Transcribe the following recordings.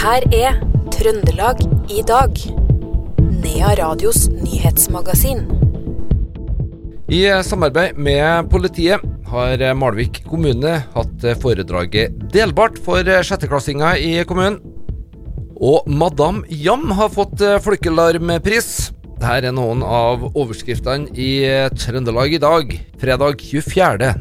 her er Trøndelag i dag. Nea Radios nyhetsmagasin. I samarbeid med politiet har Malvik kommune hatt foredraget Delbart for sjetteklassinger i kommunen. Og Madam Jam har fått folkelarmpris. Dette er noen av overskriftene i Trøndelag i dag, fredag 24.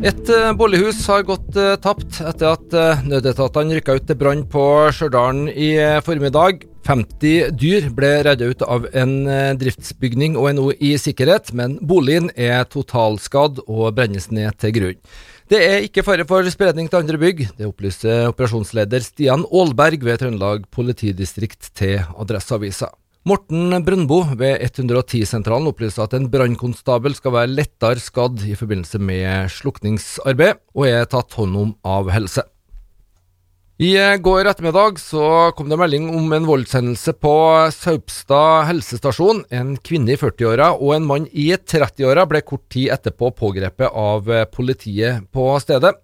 Et uh, bolighus har gått uh, tapt etter at uh, nødetatene rykka ut til brann på Stjørdal i formiddag. 50 dyr ble redda ut av en driftsbygning og er nå i sikkerhet, men boligen er totalskadd og brennes ned til grunn. Det er ikke fare for spredning til andre bygg, det opplyser operasjonsleder Stian Aalberg ved Trøndelag politidistrikt til Adresseavisa. Morten Brøndbo ved 110-sentralen opplyser at en brannkonstabel skal være lettere skadd i forbindelse med slukningsarbeid, og er tatt hånd om av helse. I går ettermiddag så kom det melding om en voldshendelse på Saupstad helsestasjon. En kvinne i 40-åra og en mann i 30-åra ble kort tid etterpå pågrepet av politiet på stedet.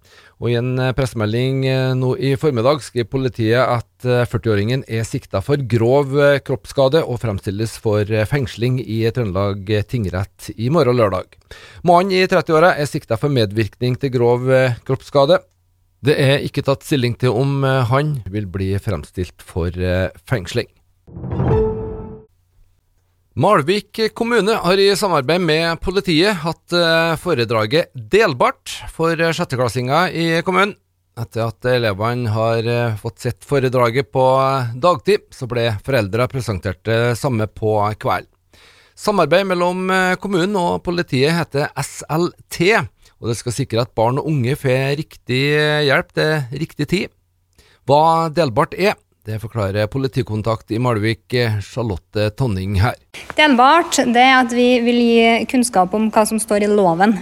Og I en pressemelding nå i formiddag skriver politiet at 40-åringen er sikta for grov kroppsskade og fremstilles for fengsling i Trøndelag tingrett i morgen lørdag. Mannen i 30-åra er sikta for medvirkning til grov kroppsskade. Det er ikke tatt stilling til om han vil bli fremstilt for fengsling. Malvik kommune har i samarbeid med politiet hatt foredraget Delbart for sjetteklassinger i kommunen. Etter at elevene har fått sett foredraget på dagtid, så ble foreldre presentert det samme på kvelden. Samarbeid mellom kommunen og politiet heter SLT, og det skal sikre at barn og unge får riktig hjelp til riktig tid. Hva delbart er, det forklarer politikontakt i Malvik, Charlotte Tonning her. Delbart det er at vi vil gi kunnskap om hva som står i loven.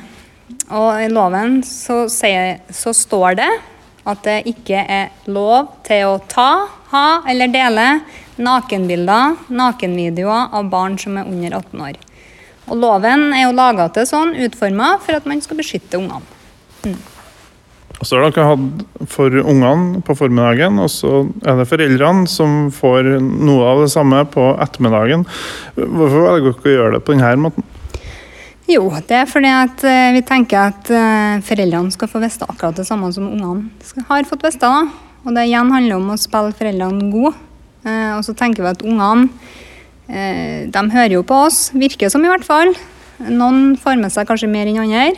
Og i loven så, sier, så står det at det ikke er lov til å ta, ha eller dele nakenbilder, nakenvideoer av barn som er under 18 år. Og Loven er jo laga til sånn, utforma for at man skal beskytte ungene. Mm. Og så har dere hatt for ungene på formiddagen, og så er det foreldrene som får noe av det samme på ettermiddagen. Hvorfor velger dere å gjøre det på denne måten? Jo, det er fordi at vi tenker at foreldrene skal få vite akkurat det samme som ungene har fått vite. Og det igjen handler om å spille foreldrene gode. Og så tenker vi at ungene de hører jo på oss, virker som i hvert fall. Noen får med seg kanskje mer enn andre.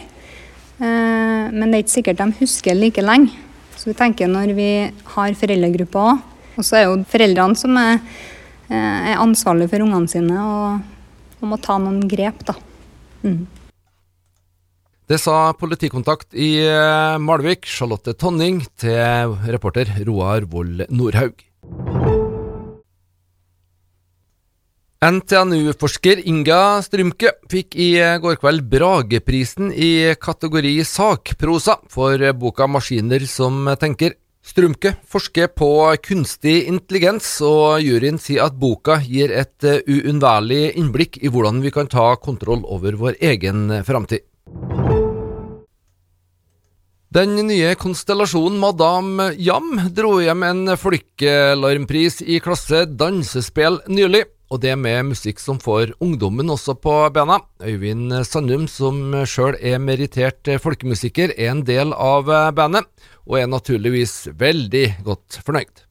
Men det er ikke sikkert de husker like lenge. Så vi tenker når vi har foreldregrupper òg, og så er jo foreldrene som er, er ansvarlige for ungene sine og, og må ta noen grep, da. Mm. Det sa politikontakt i Malvik, Charlotte Tonning, til reporter Roar Vold Nordhaug. NTNU-forsker Inga Strymke fikk i går kveld Brageprisen i kategori sakprosa for boka 'Maskiner som tenker'. Strymke forsker på kunstig intelligens, og juryen sier at boka gir et uunnværlig innblikk i hvordan vi kan ta kontroll over vår egen framtid. Den nye konstellasjonen Madame Jam dro hjem en folkelarmpris i klasse dansespill nylig. Og det med musikk som får ungdommen også på bena. Øyvind Sandum, som sjøl er merittert folkemusiker, er en del av bandet, og er naturligvis veldig godt fornøyd.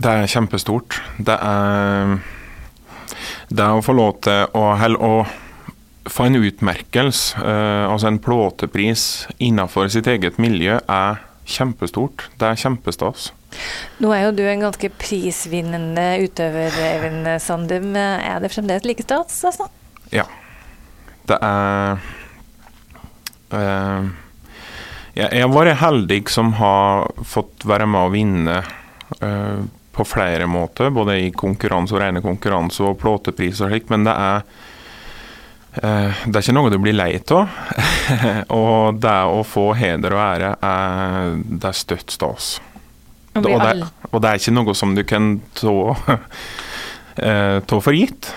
Det er kjempestort. Det er Det å få lov til å, å få en utmerkelse, eh, altså en plåtepris innenfor sitt eget miljø, er kjempestort. Det er kjempestas. Nå er jo du en ganske prisvinnende utøver, Eivind Sandum. Er det fremdeles like stas? Altså? Ja. Det er uh, Jeg har vært heldig som har fått være med å vinne uh, på flere måter. Både i konkurranse og rene konkurranse og plåtepris og slikt. Men det er uh, det er ikke noe du blir lei av. og det å få heder og ære, er, det er støtt stas. Og det, og det, er ikke noe som du kan ta, ta for gitt.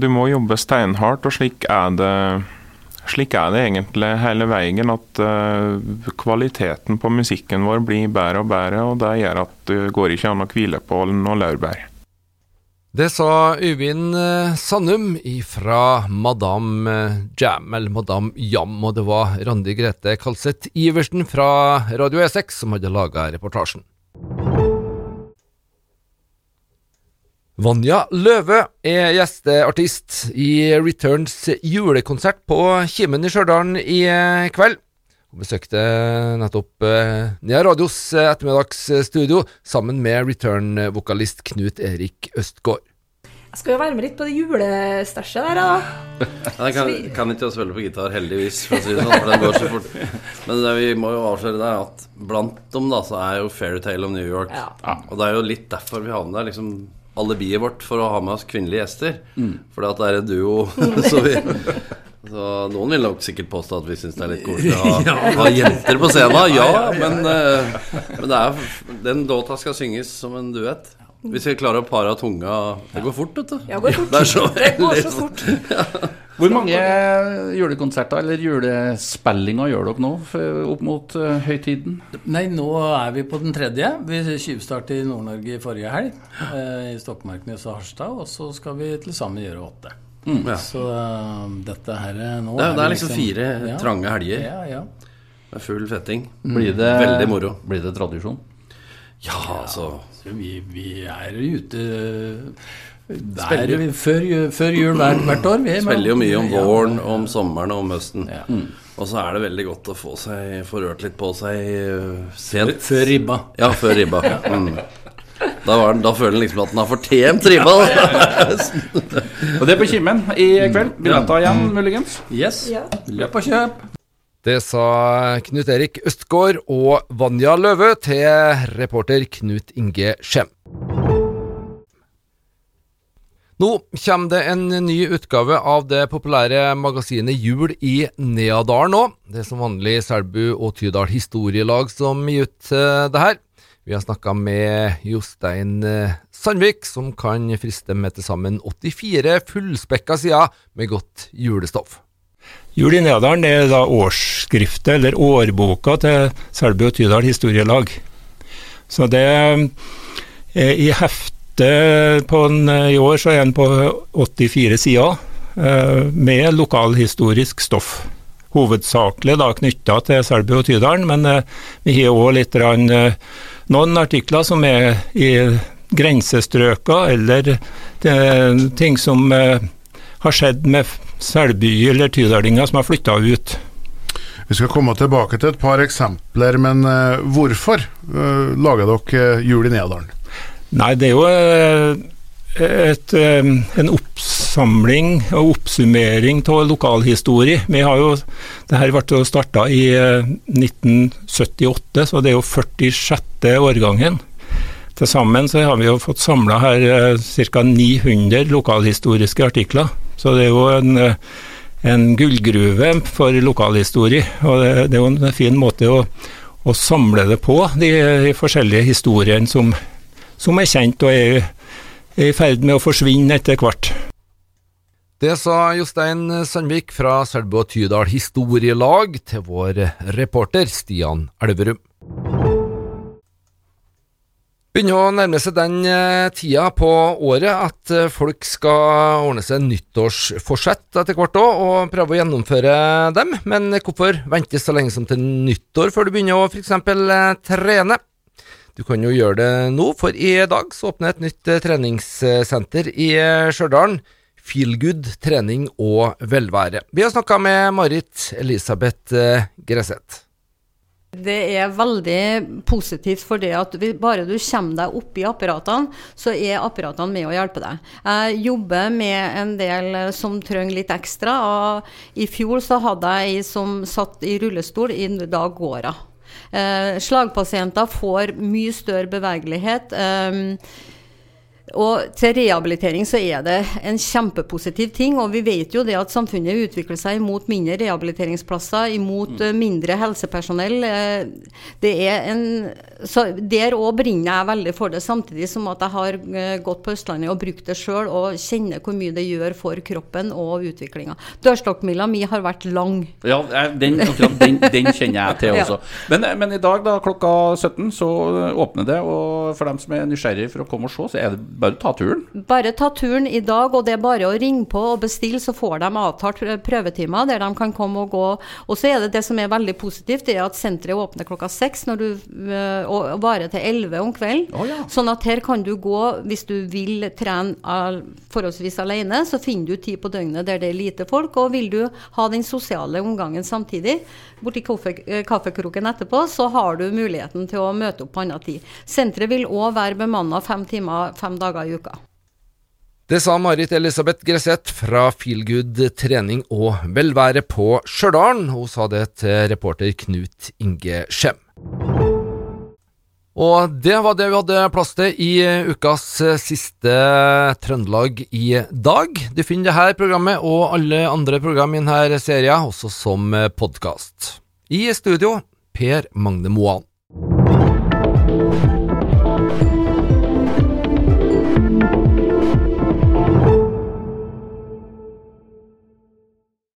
Du må jobbe steinhardt, og slik er det slik er det egentlig hele veien. At uh, kvaliteten på musikken vår blir bedre og bedre, og det gjør at det går ikke an å hvile på noen laurbær. Det sa Øyvind Sannum Sandum fra Madame Jam, eller Madame Jam, og det var Randi Grete Kalseth Iversen fra Radio E6 som hadde laga reportasjen. Vanja Løve er gjesteartist i Returns julekonsert på Kimen i Stjørdal i eh, kveld. Hun besøkte nettopp eh, Nea Radios eh, ettermiddagsstudio sammen med Return-vokalist Knut Erik Østgaard. Jeg skal jo være med litt på det julestæsjet der, da. Jeg kan, kan ikke spille på gitar, heldigvis, for å si det sånn, for den går så fort. Men det vi må jo avsløre det, at blant dem da, så er jo Fairytale of New York. Ja. Og det er jo litt derfor vi havner der. liksom alibiet vårt for å ha med oss kvinnelige gjester. Mm. Fordi at det er en duo. så, vi, så noen vil nok sikkert påstå at vi syns det er litt koselig å ha, ha, jenter på scenen. Ja, men, men det er, den låta skal synges som en duett. Hvis vi klarer å pare av tunga Det går fort, vet du. Ja, går fort. Det, så det går så fort. ja. Hvor mange julekonserter eller julespillinger gjør dere nå opp mot uh, høytiden? Nei, nå er vi på den tredje. Vi tjuvstartet i Nord-Norge i forrige helg. Uh, I Stokmarknes og Harstad. Og så skal vi til sammen gjøre åtte. Mm, ja. Så uh, dette her nå Det er, det er liksom, fire ja, trange helger. Ja, ja. Med full fetting. Blir det, Veldig moro. Blir det tradisjon? Ja, altså vi, vi er ute er, før, før, jul hvert, hvert år. Vi spiller jo mye om våren, om sommeren og om høsten. Ja. Mm. Og så er det veldig godt å få, seg, forørt litt på seg sent. Før ribba. Ja, før ribba. Mm. Da, den, da, føler en liksom at den har fortjent ribba. og det er på Kimmen i kveld. Billetter igjen, muligens? Yes. Ja. Løp og kjøp. Det sa Knut Erik Østgaard og Vanja Løve til reporter Knut Inge Skjem. Nå kommer det en ny utgave av det populære magasinet Jul i Neadalen nå. Det er som vanlig Selbu og Tydal Historielag som gir ut uh, det her. Vi har snakka med Jostein uh, Sandvik, som kan friste med til sammen 84 fullspekka sider med godt julestoff. Jul i Neadalen er da årsskriftet, eller årboka, til Selbu og Tydal Historielag. Så det er i på en, eh, I år så er den på 84 sider eh, med lokalhistorisk stoff. Hovedsakelig da knytta til Selbu og Tydalen, men eh, vi har òg litt noen artikler som er i grensestrøka, eller ting som har skjedd med Selby eller tydalinger som har flytta ut. Vi skal komme tilbake til et par eksempler, men uh, hvorfor uh, lager dere Jul i Nedalen? Nei, det er jo eh, et, eh, en oppsamling og oppsummering av lokalhistorie. Vi har jo, det her ble starta i 1978, eh, så det er jo 46. årgangen. Til sammen så har vi jo fått samla her ca. 900 lokalhistoriske artikler. Så det er jo en, en gullgruve for lokalhistorie. Og det, det, er jo en fin måte å, å samle det på, de, de forskjellige historiene som som er kjent og er i ferd med å forsvinne etter hvert. Det sa Jostein Sandvik fra Selbu og Tydal Historielag til vår reporter Stian Elverum. Begynner å nærme seg den eh, tida på året at eh, folk skal ordne seg nyttårsforsett etter hvert òg, og prøve å gjennomføre dem. Men hvorfor vente så lenge som til nyttår før du begynner å f.eks. Eh, trene? Du kan jo gjøre det nå, for i dag så åpner et nytt treningssenter i Stjørdal. Feelgood trening og velvære. Vi har snakka med Marit Elisabeth Gresseth. Det er veldig positivt for det at bare du kommer deg opp i apparatene, så er apparatene med å hjelpe deg. Jeg jobber med en del som trenger litt ekstra. og I fjor så hadde jeg ei som satt i rullestol, i dag går hun. Eh, slagpasienter får mye større bevegelighet. Eh, og til rehabilitering så er det en kjempepositiv ting. Og vi vet jo det at samfunnet utvikler seg imot mindre rehabiliteringsplasser, imot mm. mindre helsepersonell. Eh, det er en så Der òg brenner jeg veldig for det, samtidig som at jeg har gått på Østlandet og brukt det sjøl og kjenner hvor mye det gjør for kroppen og utviklinga. Dørstokkmila mi har vært lang. Ja, den, den, den kjenner jeg til også. ja. men, men, i dag da, klokka 17 så åpner det, og for dem som er nysgjerrige for å komme og se, så er det bare å ta turen? Bare ta turen i dag, og det er bare å ringe på og bestille, så får de avtalt prøvetimer der de kan komme og gå. Og så er det det som er veldig positivt, det er at senteret åpner klokka seks øh, og varer til elleve om kvelden. Oh, ja. Sånn at her kan du gå, hvis du vil trene forholdsvis alene, så finner du tid på døgnet der det er lite folk. Og vil du ha den sosiale omgangen samtidig, borti kaffe, øh, kaffekroken etterpå, så har du muligheten til å møte opp på annen tid. Senteret vil òg være bemanna fem timer fem dager i uka. Det sa Marit Elisabeth Gresseth fra Feelgood trening og velvære på Stjørdal. Hun sa det til reporter Knut Inge Skjem. Og det var det vi hadde plass til i ukas siste Trøndelag i dag. Du finner dette programmet og alle andre program i denne serien også som podkast. I studio Per Magne Moan.